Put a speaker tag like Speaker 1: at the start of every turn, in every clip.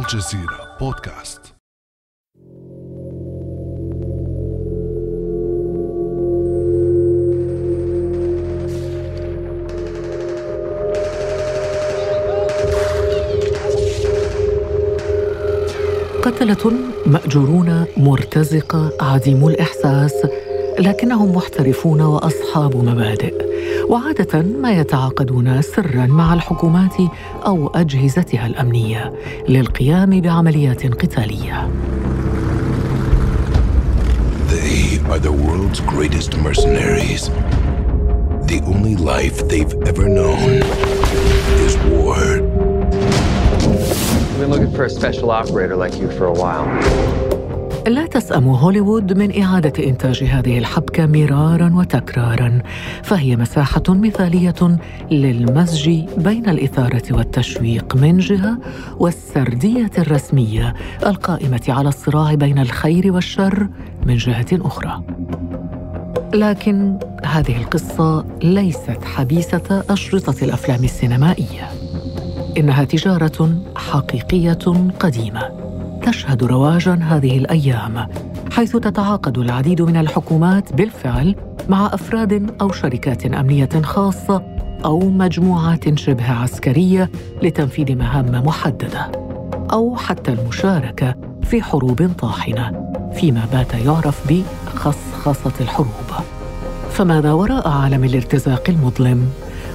Speaker 1: الجزيرة بودكاست.
Speaker 2: قتلة مأجورون مرتزقة عديمو الإحساس. لكنهم محترفون وأصحاب مبادئ وعادة ما يتعاقدون سرا مع الحكومات أو أجهزتها الأمنية للقيام بعمليات قتالية
Speaker 3: They are the world's greatest mercenaries. The only life they've ever known is war.
Speaker 4: We've been looking for a special operator like you for a while.
Speaker 2: لا تسأم هوليوود من إعادة إنتاج هذه الحبكة مرارا وتكرارا فهي مساحة مثالية للمزج بين الإثارة والتشويق من جهة والسردية الرسمية القائمة على الصراع بين الخير والشر من جهة أخرى. لكن هذه القصة ليست حبيسة أشرطة الأفلام السينمائية إنها تجارة حقيقية قديمة. تشهد رواجا هذه الأيام حيث تتعاقد العديد من الحكومات بالفعل مع أفراد أو شركات أمنية خاصة أو مجموعات شبه عسكرية لتنفيذ مهام محددة أو حتى المشاركة في حروب طاحنة فيما بات يعرف بخصخصة الحروب. فماذا وراء عالم الارتزاق المظلم؟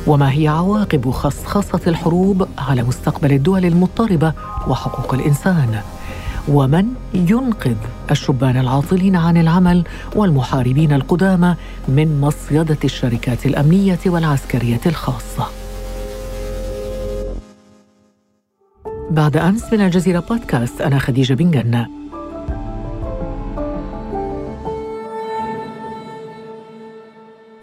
Speaker 2: وما هي عواقب خصخصة الحروب على مستقبل الدول المضطربة وحقوق الإنسان؟ ومن ينقذ الشبان العاطلين عن العمل والمحاربين القدامى من مصيدة الشركات الأمنية والعسكرية الخاصة. بعد أمس من الجزيرة بودكاست أنا خديجة بن جنه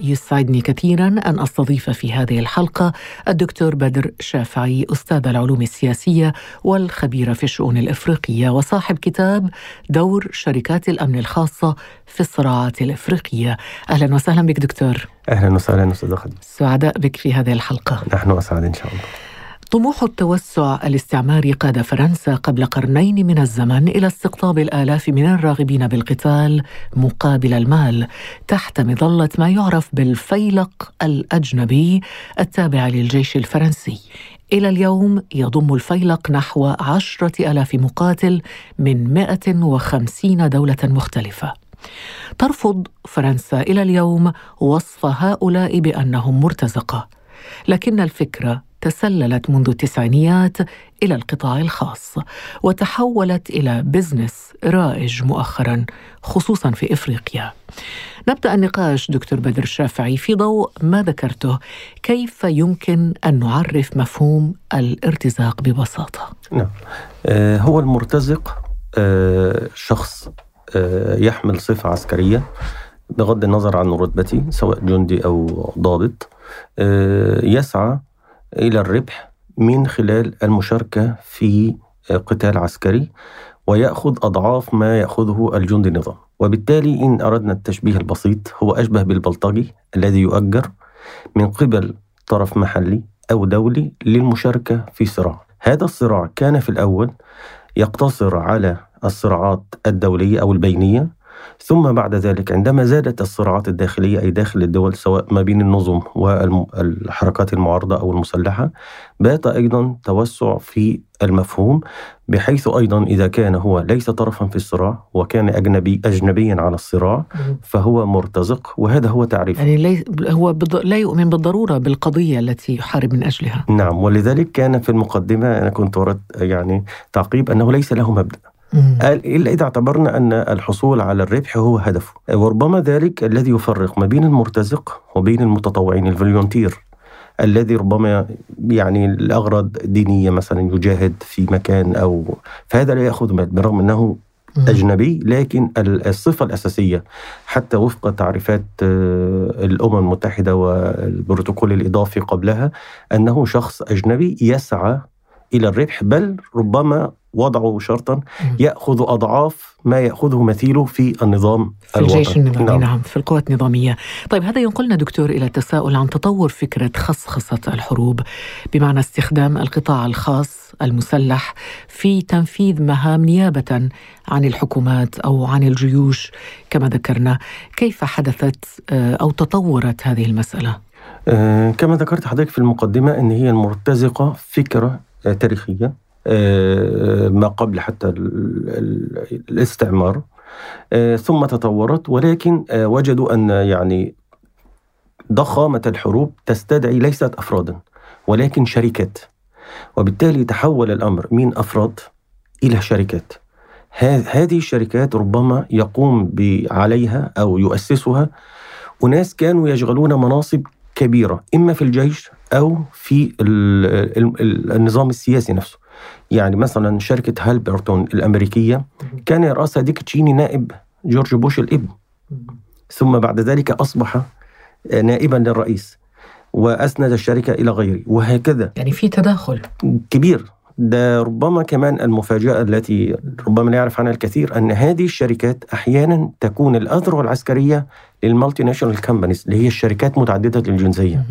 Speaker 2: يسعدني كثيرا أن أستضيف في هذه الحلقة الدكتور بدر شافعي أستاذ العلوم السياسية والخبير في الشؤون الإفريقية وصاحب كتاب دور شركات الأمن الخاصة في الصراعات الإفريقية. أهلا وسهلا بك دكتور.
Speaker 5: أهلا وسهلا أستاذ خديجه.
Speaker 2: سعداء بك في هذه الحلقة.
Speaker 5: نحن أسعد إن شاء الله.
Speaker 2: طموح التوسع الاستعماري قاد فرنسا قبل قرنين من الزمن إلى استقطاب الآلاف من الراغبين بالقتال مقابل المال تحت مظلة ما يعرف بالفيلق الأجنبي التابع للجيش الفرنسي. إلى اليوم يضم الفيلق نحو عشرة ألاف مقاتل من 150 دولة مختلفة. ترفض فرنسا إلى اليوم وصف هؤلاء بأنهم مرتزقة. لكن الفكرة تسللت منذ التسعينيات إلى القطاع الخاص وتحولت إلى بزنس رائج مؤخرا خصوصا في إفريقيا. نبدأ النقاش دكتور بدر الشافعي في ضوء ما ذكرته كيف يمكن أن نعرف مفهوم الارتزاق ببساطة؟
Speaker 5: نعم آه هو المرتزق آه شخص آه يحمل صفة عسكرية بغض النظر عن رتبته سواء جندي أو ضابط يسعى إلى الربح من خلال المشاركة في قتال عسكري ويأخذ أضعاف ما يأخذه الجندي النظام. وبالتالي إن أردنا التشبيه البسيط هو أشبه بالبلطجي الذي يؤجر من قبل طرف محلي أو دولي للمشاركة في صراع. هذا الصراع كان في الأول يقتصر على الصراعات الدولية أو البينية ثم بعد ذلك عندما زادت الصراعات الداخلية أي داخل الدول سواء ما بين النظم والحركات المعارضة أو المسلحة بات أيضا توسع في المفهوم بحيث أيضا إذا كان هو ليس طرفا في الصراع وكان اجنبي اجنبيا على الصراع فهو مرتزق وهذا هو تعريفه.
Speaker 2: يعني لي هو بض... لا يؤمن بالضرورة بالقضية التي يحارب من أجلها.
Speaker 5: نعم ولذلك كان في المقدمة أنا كنت ورد يعني تعقيب أنه ليس له مبدأ. قال إلا إذا اعتبرنا أن الحصول على الربح هو هدفه. وربما ذلك الذي يفرق ما بين المرتزق وبين المتطوعين الفوليونتير الذي ربما يعني لأغراض دينية مثلا يجاهد في مكان أو فهذا لا يأخذ مال برغم أنه أجنبي لكن الصفة الأساسية حتى وفق تعريفات الأمم المتحدة والبروتوكول الإضافي قبلها أنه شخص أجنبي يسعى إلى الربح بل ربما وضعوا شرطا يأخذ أضعاف ما يأخذه مثيله في النظام
Speaker 2: في الجيش النظامي نعم. نعم في القوات النظامية. طيب هذا ينقلنا دكتور إلى التساؤل عن تطور فكرة خصخصة الحروب بمعنى استخدام القطاع الخاص المسلح في تنفيذ مهام نيابة عن الحكومات أو عن الجيوش. كما ذكرنا كيف حدثت آه، أو تطورت هذه المسألة؟
Speaker 5: آه، كما ذكرت حضرتك في المقدمة أن هي المرتزقة فكرة آه، تاريخية. ما قبل حتى الاستعمار. ثم تطورت ولكن وجدوا أن يعني ضخامة الحروب تستدعي ليست أفرادا ولكن شركات. وبالتالي تحول الأمر من أفراد إلى شركات. هذه الشركات ربما يقوم عليها أو يؤسسها. أناس كانوا يشغلون مناصب كبيرة إما في الجيش أو في النظام السياسي نفسه. يعني مثلا شركة هالبرتون الأمريكية كان يرأسها ديك تشيني نائب جورج بوش الإبن. ثم بعد ذلك أصبح نائبا للرئيس وأسند الشركة إلى غيره وهكذا.
Speaker 2: يعني في تداخل.
Speaker 5: كبير. ده ربما كمان المفاجأة التي ربما لا يعرف عنها الكثير أن هذه الشركات أحيانا تكون الأذرع العسكرية لل multinational companies اللي هي الشركات متعددة الجنسية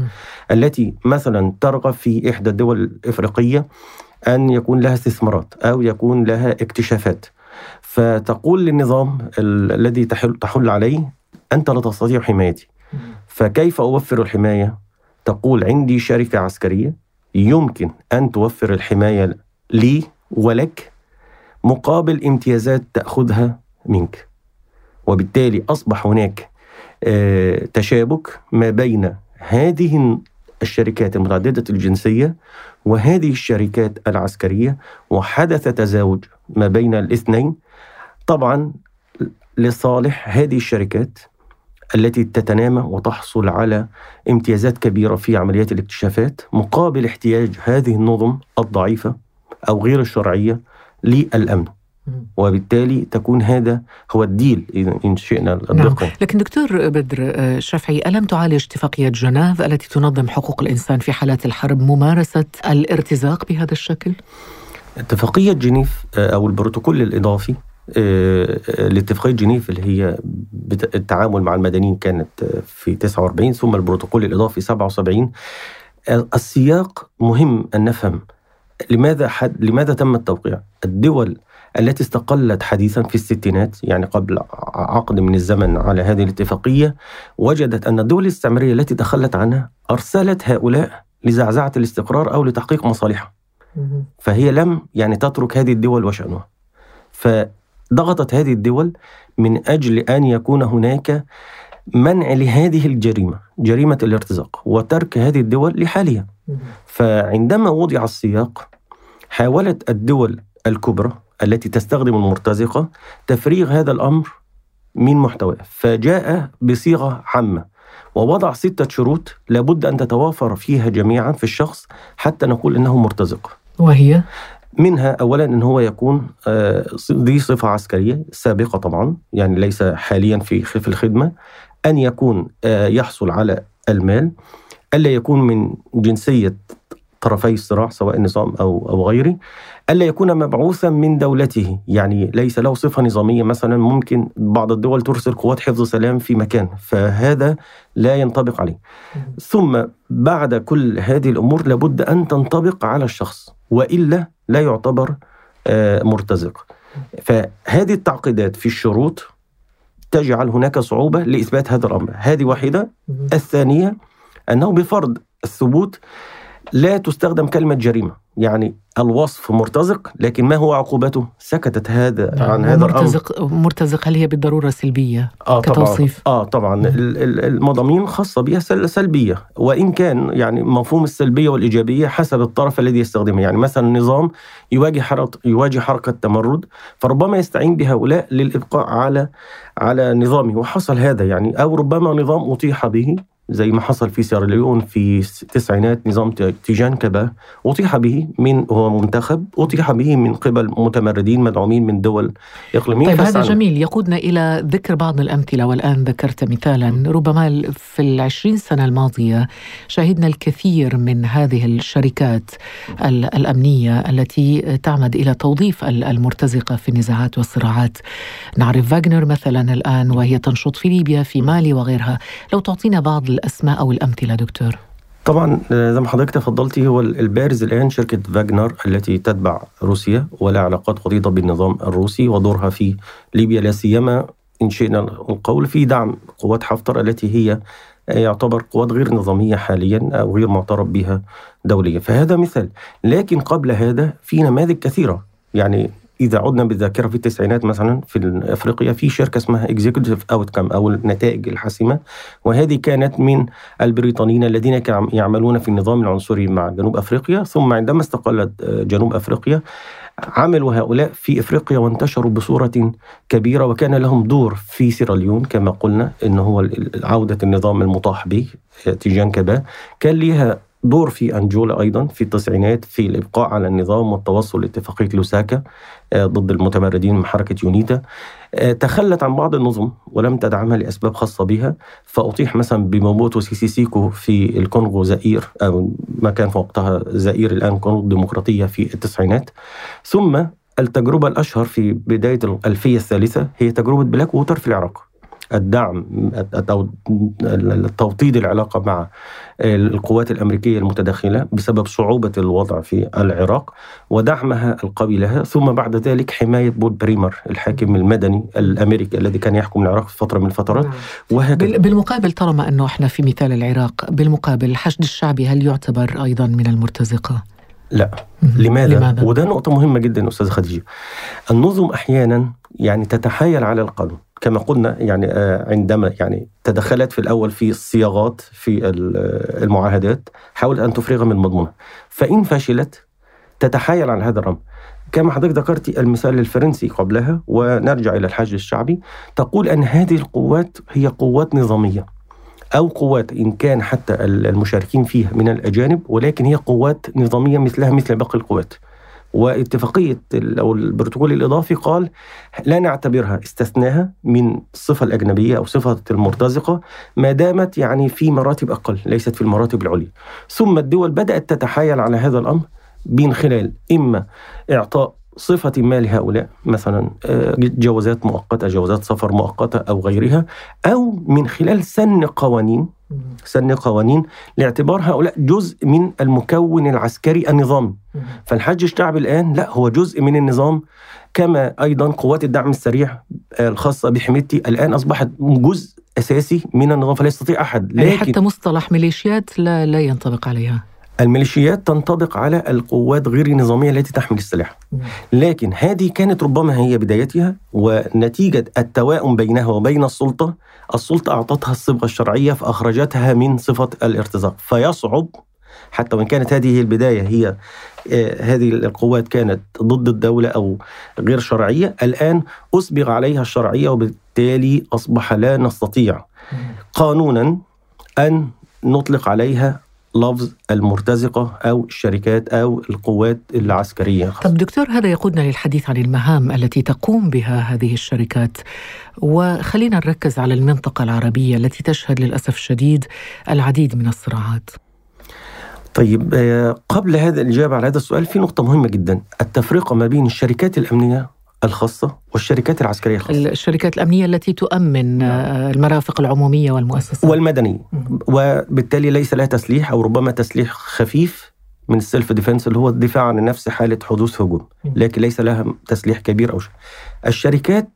Speaker 5: التي مثلا ترغب في إحدى الدول الإفريقية أن يكون لها استثمارات أو يكون لها اكتشافات. فتقول للنظام الذي تحل, تحل عليه أنت لا تستطيع حمايتي. فكيف أوفر الحماية؟ تقول عندي شركة عسكرية يمكن أن توفر الحماية لي ولك مقابل امتيازات تأخذها منك. وبالتالي أصبح هناك آه، تشابك ما بين هذه الشركات المتعددة الجنسية وهذه الشركات العسكرية وحدث تزاوج ما بين الاثنين طبعا لصالح هذه الشركات التي تتنامى وتحصل على امتيازات كبيرة في عمليات الاكتشافات مقابل احتياج هذه النظم الضعيفة أو غير الشرعية للأمن. وبالتالي تكون هذا هو الديل إن شئنا الدقة
Speaker 2: نعم. لكن دكتور بدر آه، شافعي ألم تعالج اتفاقية جنيف التي تنظم حقوق الإنسان في حالات الحرب ممارسة الارتزاق بهذا الشكل؟
Speaker 5: اتفاقية جنيف آه، أو البروتوكول الإضافي الاتفاقية جنيف اللي هي التعامل مع المدنيين كانت في 49 ثم البروتوكول الإضافي 77 السياق مهم أن نفهم لماذا حد لماذا تم التوقيع؟ الدول التي استقلت حديثا في الستينات يعني قبل عقد من الزمن على هذه الاتفاقية وجدت أن الدول الاستعمارية التي تخلت عنها أرسلت هؤلاء لزعزعة الاستقرار أو لتحقيق مصالحها. فهي لم يعني تترك هذه الدول وشأنها. ضغطت هذه الدول من أجل أن يكون هناك منع لهذه الجريمة جريمة الارتزاق وترك هذه الدول لحالها. فعندما وضع السياق حاولت الدول الكبرى التي تستخدم المرتزقة تفريغ هذا الأمر من محتواه. فجاء بصيغة عامة ووضع ستة شروط لابد أن تتوافر فيها جميعا في الشخص حتى نقول أنه مرتزق.
Speaker 2: وهي؟
Speaker 5: منها اولا إن هو يكون آه، ذي صفة عسكرية سابقة طبعا يعني ليس حاليا في في الخدمة. أن يكون آه، يحصل على المال. ألا يكون من جنسية طرفي الصراع سواء نظام أو أو غيره الا يكون مبعوثا من دولته. يعني ليس له صفة نظامية مثلا ممكن بعض الدول ترسل قوات حفظ سلام في مكان فهذا لا ينطبق عليه. ثم بعد كل هذه الأمور لابد أن تنطبق على الشخص وإلا لا يعتبر آه، مرتزق. فهذه التعقيدات في الشروط تجعل هناك صعوبة لإثبات هذا الأمر. هذه واحدة. الثانية أنه بفرض الثبوت لا تستخدم كلمة جريمة. يعني الوصف مرتزق لكن ما هو عقوبته؟ سكتت هذا نعم، عن هذا
Speaker 2: مرتزق الأمر مرتزق هل هي بالضرورة سلبية
Speaker 5: آه
Speaker 2: كتوصيف؟
Speaker 5: طبعا. آه طبعا المضامين خاصة بها سلبية. وإن كان يعني مفهوم السلبية والإيجابية حسب الطرف الذي يستخدمه يعني مثلا النظام يواجه حركة يواجه حركة تمرد فربما يستعين بهؤلاء للإبقاء على على نظامه. وحصل هذا يعني أو ربما نظام أطيح به. زي ما حصل في سيراليون في التسعينات نظام تيجان كبا أطيح به من هو منتخب أطيح به من قبل متمردين مدعومين من دول إقليمية.
Speaker 2: طيب هذا جميل. يقودنا إلى ذكر بعض الأمثلة والآن ذكرت مثالا. ربما في العشرين سنة الماضية شهدنا الكثير من هذه الشركات الأمنية التي تعمد إلى توظيف المرتزقة في النزاعات والصراعات. نعرف فاغنر مثلا الآن وهي تنشط في ليبيا في مالي وغيرها. لو تعطينا بعض الأسماء أو الأمثلة دكتور؟
Speaker 5: طبعا آه، زي ما حضرتك تفضلتي هو البارز الآن شركة فاجنر التي تتبع روسيا ولها علاقات وطيده بالنظام الروسي ودورها في ليبيا لا سيما. إن شئنا القول في دعم قوات حفتر التي هي يعتبر قوات غير نظامية حاليا أو غير معترف بها دوليا. فهذا مثال. لكن قبل هذا في نماذج كثيرة. يعني إذا عدنا بالذاكرة في التسعينات مثلا في افريقيا في شركة اسمها اكزيكتيف اوتكم أو النتائج الحاسمة وهذه كانت من البريطانيين الذين كانوا يعملون في النظام العنصري مع جنوب أفريقيا. ثم عندما استقلت جنوب أفريقيا عملوا هؤلاء في أفريقيا وانتشروا بصورة كبيرة وكان لهم دور في سيراليون كما قلنا ان هو عودة النظام المطاح به تيجان كبا كان لها دور في أنجولا أيضا في التسعينات في الإبقاء على النظام والتوصل لاتفاقية لوساكا آه، ضد المتمردين من حركة يونيتا. آه، تخلت عن بعض النظم ولم تدعمها لأسباب خاصة بها. فأطيح مثلا بموبوتو سيسي سيكو في الكونغو زئير أو ما كان في وقتها زئير الآن كونغو ديمقراطية في التسعينات. ثم التجربة الأشهر في بداية الألفية الثالثة هي تجربة بلاك ووتر في العراق. الدعم أو توطيد العلاقة مع القوات الأمريكية المتدخلة بسبب صعوبة الوضع في العراق ودعمها القوي لها ثم بعد ذلك حماية بول بريمر الحاكم المدني الأمريكي الذي كان يحكم العراق في فترة من الفترات نعم.
Speaker 2: وهكذا بالمقابل طالما أنه إحنا في مثال العراق بالمقابل الحشد الشعبي هل يعتبر أيضا من المرتزقة؟
Speaker 5: لا لماذا؟ لماذا؟ وده نقطة مهمة جدا أستاذ خديجة النظم أحيانا يعني تتحايل على القانون. كما قلنا يعني آه، عندما يعني تدخلت في الأول في الصياغات في المعاهدات حاولت أن تفرغ من مضمونها. فإن فشلت تتحايل على هذا الامر كما حضرتك ذكرتي المثال الفرنسي قبلها ونرجع إلى الحج الشعبي تقول أن هذه القوات هي قوات نظامية أو قوات إن كان حتى المشاركين فيها من الأجانب ولكن هي قوات نظامية مثلها مثل باقي القوات. واتفاقية أو البروتوكول الإضافي قال لا نعتبرها استثناها من الصفة الأجنبية أو صفة المرتزقة ما دامت يعني في مراتب أقل ليست في المراتب العليا. ثم الدول بدأت تتحايل على هذا الأمر من خلال إما إعطاء صفة ما لهؤلاء مثلا آه، جوازات مؤقتة جوازات سفر مؤقتة أو غيرها أو من خلال سن قوانين سن قوانين لاعتبار هؤلاء جزء من المكون العسكري النظامي فالحج الشعبي الآن لا هو جزء من النظام كما أيضا قوات الدعم السريع آه، الخاصة بحميتي الآن أصبحت جزء أساسي من النظام فلا يستطيع أحد.
Speaker 2: يعني لكن حتى مصطلح ميليشيات لا, لا ينطبق عليها؟
Speaker 5: الميليشيات تنطبق على القوات غير النظامية التي تحمل السلاح. لكن هذه كانت ربما هي بدايتها ونتيجة التوائم بينها وبين السلطة السلطة أعطتها الصبغة الشرعية فأخرجتها من صفة الارتزاق. فيصعب حتى وإن كانت هذه البداية هي آه، هذه القوات كانت ضد الدولة أو غير شرعية الآن أسبغ عليها الشرعية وبالتالي أصبح لا نستطيع قانونا أن نطلق عليها لفظ المرتزقة أو الشركات أو القوات العسكرية.
Speaker 2: طب دكتور هذا يقودنا للحديث عن المهام التي تقوم بها هذه الشركات. وخلينا نركز على المنطقة العربية التي تشهد للأسف الشديد العديد من الصراعات.
Speaker 5: طيب آه، قبل هذا الإجابة على هذا السؤال في نقطة مهمة جدا. التفرقة ما بين الشركات الأمنية الخاصة والشركات العسكرية الخاصة.
Speaker 2: الشركات الأمنية التي تؤمن نعم. آه، المرافق العمومية والمؤسسات.
Speaker 5: والمدني وبالتالي ليس لها تسليح أو ربما تسليح خفيف من ال self defense اللي هو الدفاع عن النفس حالة حدوث هجوم. لكن ليس لها تسليح كبير أو شيء. الشركات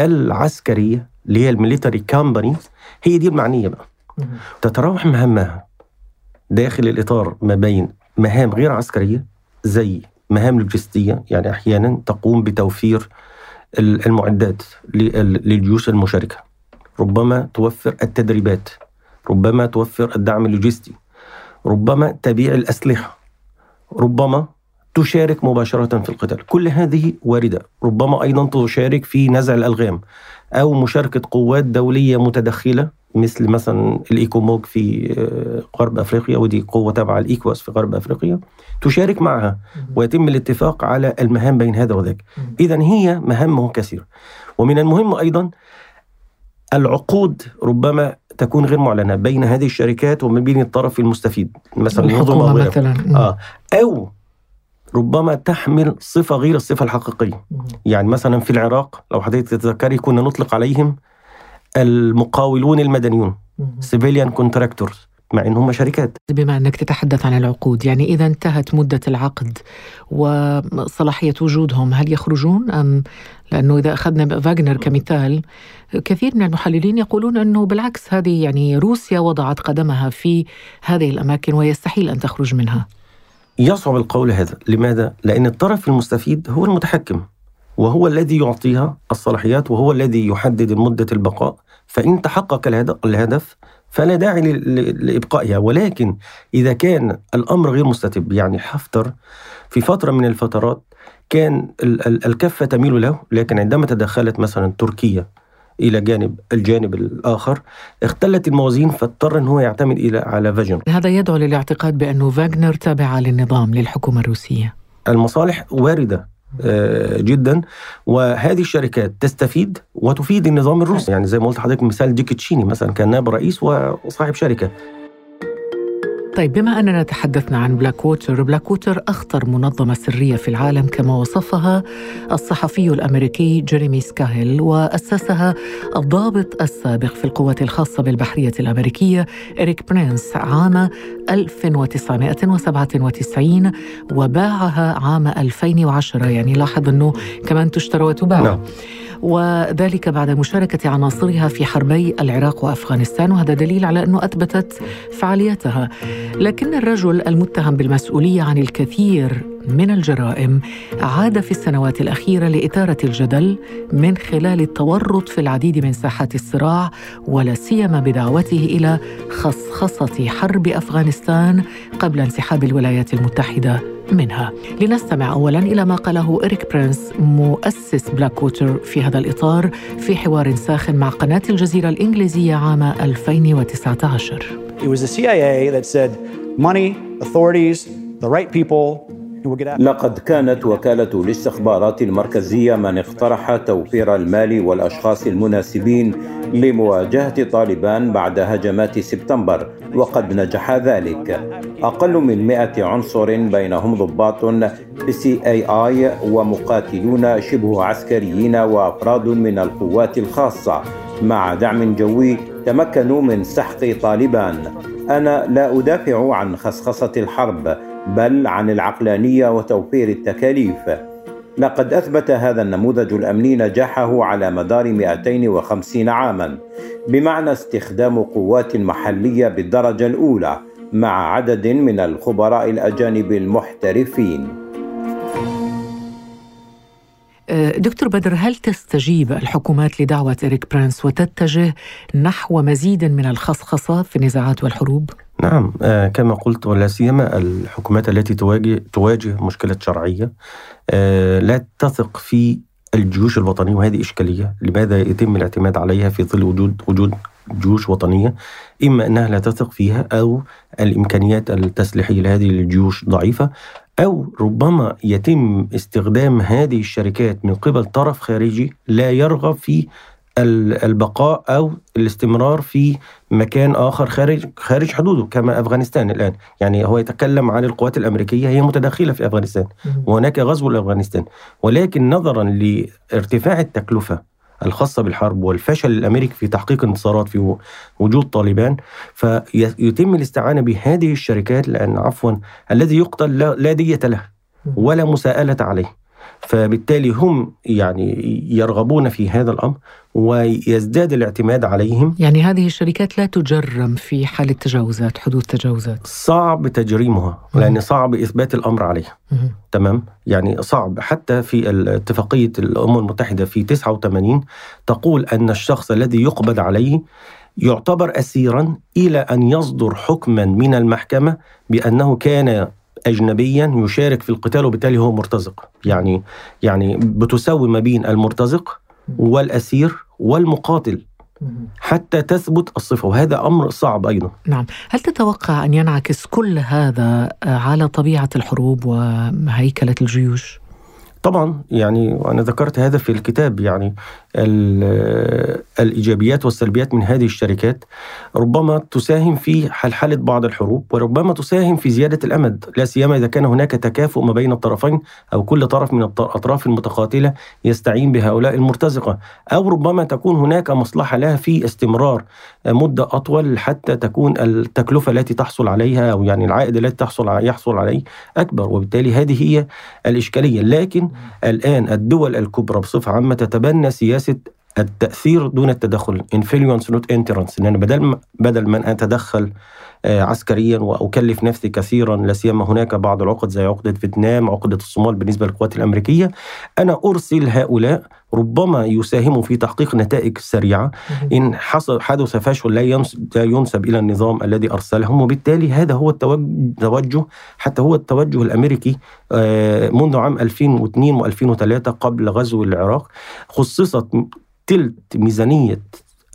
Speaker 5: العسكرية اللي هي ال military company هي دي المعنية بقى. تتراوح مهامها داخل الإطار ما بين مهام غير عسكرية زي مهام لوجستية يعني أحيانا تقوم بتوفير المعدات للجيوش المشاركة. ربما توفر التدريبات ربما توفر الدعم اللوجستي ربما تبيع الأسلحة ربما تشارك مباشرة في القتال. كل هذه واردة. ربما أيضا تشارك في نزع الألغام أو مشاركة قوات دولية متدخلة مثل مثلا الإيكوموج في آه، غرب أفريقيا ودي قوة تابعة الايكواس في غرب أفريقيا. تشارك معها ويتم الاتفاق على المهام بين هذا وذاك. اذا هي مهامه كثيرة. ومن المهم أيضا العقود ربما تكون غير معلنة بين هذه الشركات وما بين الطرف المستفيد.
Speaker 2: مثلا الحكومة مثلا
Speaker 5: آه. أو ربما تحمل صفة غير الصفة الحقيقية. يعني مثلا في العراق لو حضرتك تتذكري كنا نطلق عليهم المقاولون المدنيون civilian contractors مع إن هم شركات.
Speaker 2: بما أنك تتحدث عن العقود يعني إذا انتهت مدة العقد وصلاحية وجودهم هل يخرجون؟ أم لأنه إذا أخذنا فاغنر كمثال كثير من المحللين يقولون أنه بالعكس هذه يعني روسيا وضعت قدمها في هذه الأماكن ويستحيل أن تخرج منها.
Speaker 5: يصعب القول هذا. لماذا؟ لأن الطرف المستفيد هو المتحكم وهو الذي يعطيها الصلاحيات وهو الذي يحدد مدة البقاء. فإن تحقق الهدف فلا داعي لإبقائها. ولكن إذا كان الأمر غير مستتب يعني حفتر في فترة من الفترات كان الكفة تميل له. لكن عندما تدخلت مثلا تركيا إلى جانب الجانب الآخر اختلت الموازين فاضطر إن هو يعتمد إلى على فاجن
Speaker 2: هذا يدعو للاعتقاد بانه فاغنر تابعه للنظام للحكومة الروسية.
Speaker 5: المصالح واردة آه، جدا وهذه الشركات تستفيد وتفيد النظام الروسي. يعني زي ما قلت لحضرتك مثال ديك تشيني مثلا كان نائب رئيس وصاحب شركة.
Speaker 2: طيب بما أننا تحدثنا عن بلاك ووتر بلاك ووتر أخطر منظمة سرية في العالم كما وصفها الصحفي الأمريكي جيريمي سكاهيل وأسسها الضابط السابق في القوات الخاصة بالبحرية الأمريكية إريك برينس عام 1997 وباعها عام 2010 يعني لاحظ أنه كمان تشترى وتباع نعم. وذلك بعد مشاركة عناصرها في حربي العراق وأفغانستان وهذا دليل على أنه أثبتت فعاليتها. لكن الرجل المتهم بالمسؤولية عن الكثير من الجرائم عاد في السنوات الأخيرة لإثارة الجدل من خلال التورط في العديد من ساحات الصراع ولا سيما بدعوته إلى خصخصة حرب أفغانستان قبل انسحاب الولايات المتحدة. منها. لنستمع أولا إلى ما قاله إريك برينس مؤسس بلاك ووتر في هذا الإطار في حوار ساخن مع قناة الجزيرة الإنجليزية عام 2019 It was the CIA that said money, authorities, the right people
Speaker 6: لقد كانت وكالة الاستخبارات المركزية من اقترح توفير المال والأشخاص المناسبين لمواجهة طالبان بعد هجمات سبتمبر وقد نجح ذلك. أقل من مئة عنصر بينهم ضباط سي إي آي ومقاتلون شبه عسكريين وأفراد من القوات الخاصة. مع دعم جوي تمكنوا من سحق طالبان. أنا لا أدافع عن خصخصة الحرب بل عن العقلانية وتوفير التكاليف. لقد أثبت هذا النموذج الأمني نجاحه على مدار 250 عاما بمعنى استخدام قوات محلية بالدرجة الأولى مع عدد من الخبراء الأجانب المحترفين.
Speaker 2: دكتور بدر هل تستجيب الحكومات لدعوة إريك برانس وتتجه نحو مزيد من الخصخصة في النزاعات والحروب؟
Speaker 5: نعم آه كما قلت ولا سيما الحكومات التي تواجه تواجه مشكله شرعية آه لا تثق في الجيوش الوطنية وهذه إشكالية، لماذا يتم الاعتماد عليها في ظل وجود وجود جيوش وطنية إما أنها لا تثق فيها أو الإمكانيات التسليحية لهذه الجيوش ضعيفة أو ربما يتم استخدام هذه الشركات من قبل طرف خارجي لا يرغب في البقاء أو الاستمرار في مكان آخر خارج خارج حدوده كما أفغانستان الآن، يعني هو يتكلم عن القوات الأمريكية هي متداخلة في أفغانستان. وهناك غزو لأفغانستان، ولكن نظرا لارتفاع التكلفة الخاصة بالحرب والفشل الأمريكي في تحقيق انتصارات في وجود طالبان فيتم الاستعانة بهذه الشركات لأن عفوا الذي يقتل لا دية له ولا مساءلة عليه. فبالتالي هم يعني يرغبون في هذا الأمر ويزداد الاعتماد عليهم.
Speaker 2: يعني هذه الشركات لا تجرم في حاله تجاوزات حدوث تجاوزات
Speaker 5: صعب تجريمها لأن صعب إثبات الأمر عليها. تمام؟ يعني صعب. حتى في اتفاقيه الأمم المتحدة في 89 تقول أن الشخص الذي يقبض عليه يعتبر اسيرا إلى أن يصدر حكما من المحكمة بأنه كان اجنبيا يشارك في القتال وبالتالي هو مرتزق يعني يعني بتساوي ما بين المرتزق والأسير والمقاتل حتى تثبت الصفة وهذا أمر صعب أيضا.
Speaker 2: نعم، هل تتوقع أن ينعكس كل هذا على طبيعة الحروب وهيكلة الجيوش؟
Speaker 5: طبعا يعني وأنا ذكرت هذا في الكتاب يعني الإيجابيات والسلبيات من هذه الشركات ربما تساهم في حلحله بعض الحروب وربما تساهم في زيادة الأمد لا سيما إذا كان هناك تكافؤ ما بين الطرفين أو كل طرف من الاطراف المتقاتلة يستعين بهؤلاء المرتزقة. أو ربما تكون هناك مصلحة لها في استمرار مدة أطول حتى تكون التكلفة التي تحصل عليها أو يعني العائد الذي تحصل يحصل عليه أكبر. وبالتالي هذه هي الإشكالية. لكن الآن الدول الكبرى بصفة عامة تتبنى سياسة بقى ايه التأثير دون التدخل influence not entrance لأن بدل بدل من أتدخل آه، عسكريا وأكلف نفسي كثيرا لا سيما هناك بعض العقد زي عقدة فيتنام عقدة الصومال بالنسبة للقوات الأمريكية أنا أرسل هؤلاء ربما يساهموا في تحقيق نتائج سريعة. إن حصل حدث فشل لا ينسب إلى النظام الذي أرسلهم وبالتالي هذا هو التوجه حتى هو التوجه الأمريكي آه، منذ عام 2002 و2003 قبل غزو العراق خصصت تلت ميزانية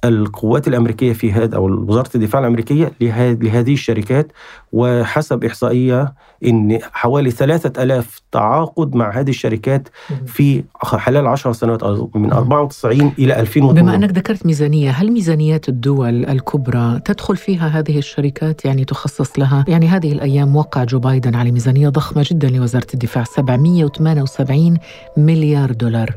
Speaker 5: القوات الأمريكية في هذا أو وزارة الدفاع الأمريكية لهذه الشركات وحسب إحصائية إن حوالي 3000 تعاقد مع هذه الشركات في خلال 10 سنوات من 94 إلى 2008
Speaker 2: بما أنك ذكرت ميزانية هل ميزانيات الدول الكبرى تدخل فيها هذه الشركات؟ يعني تخصص لها. يعني هذه الأيام وقع جو بايدن على ميزانية ضخمة جدا لوزارة الدفاع 778 مليار دولار.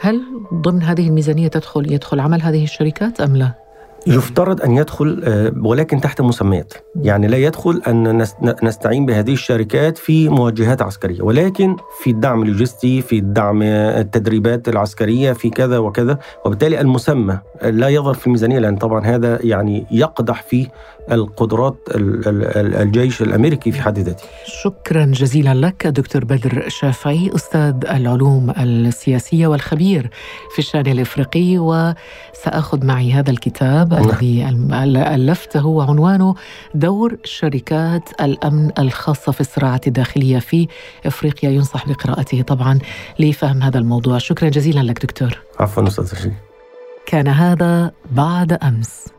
Speaker 2: هل ضمن هذه الميزانية تدخل يدخل عمل هذه الشركات أم لا؟
Speaker 5: يفترض أن يدخل آه، ولكن تحت مسميات. يعني لا يدخل أن نستعين بهذه الشركات في موجهات عسكرية ولكن في الدعم اللوجستي في الدعم التدريبات العسكرية في كذا وكذا. وبالتالي المسمى لا يظهر في الميزانية لأن طبعا هذا يعني يقدح في القدرات الجيش الأمريكي في حد ذاته.
Speaker 2: شكرا جزيلا لك دكتور بدر شافعي أستاذ العلوم السياسية والخبير في الشأن الإفريقي. وسأخذ معي هذا الكتاب نعم. الذي ألفته وعنوانه دور شركات الأمن الخاصة في الصراعات الداخلية في إفريقيا ينصح بقراءته طبعا لفهم هذا الموضوع. شكرا جزيلا لك دكتور.
Speaker 5: عفوا أستاذ
Speaker 2: كان هذا بعد أمس.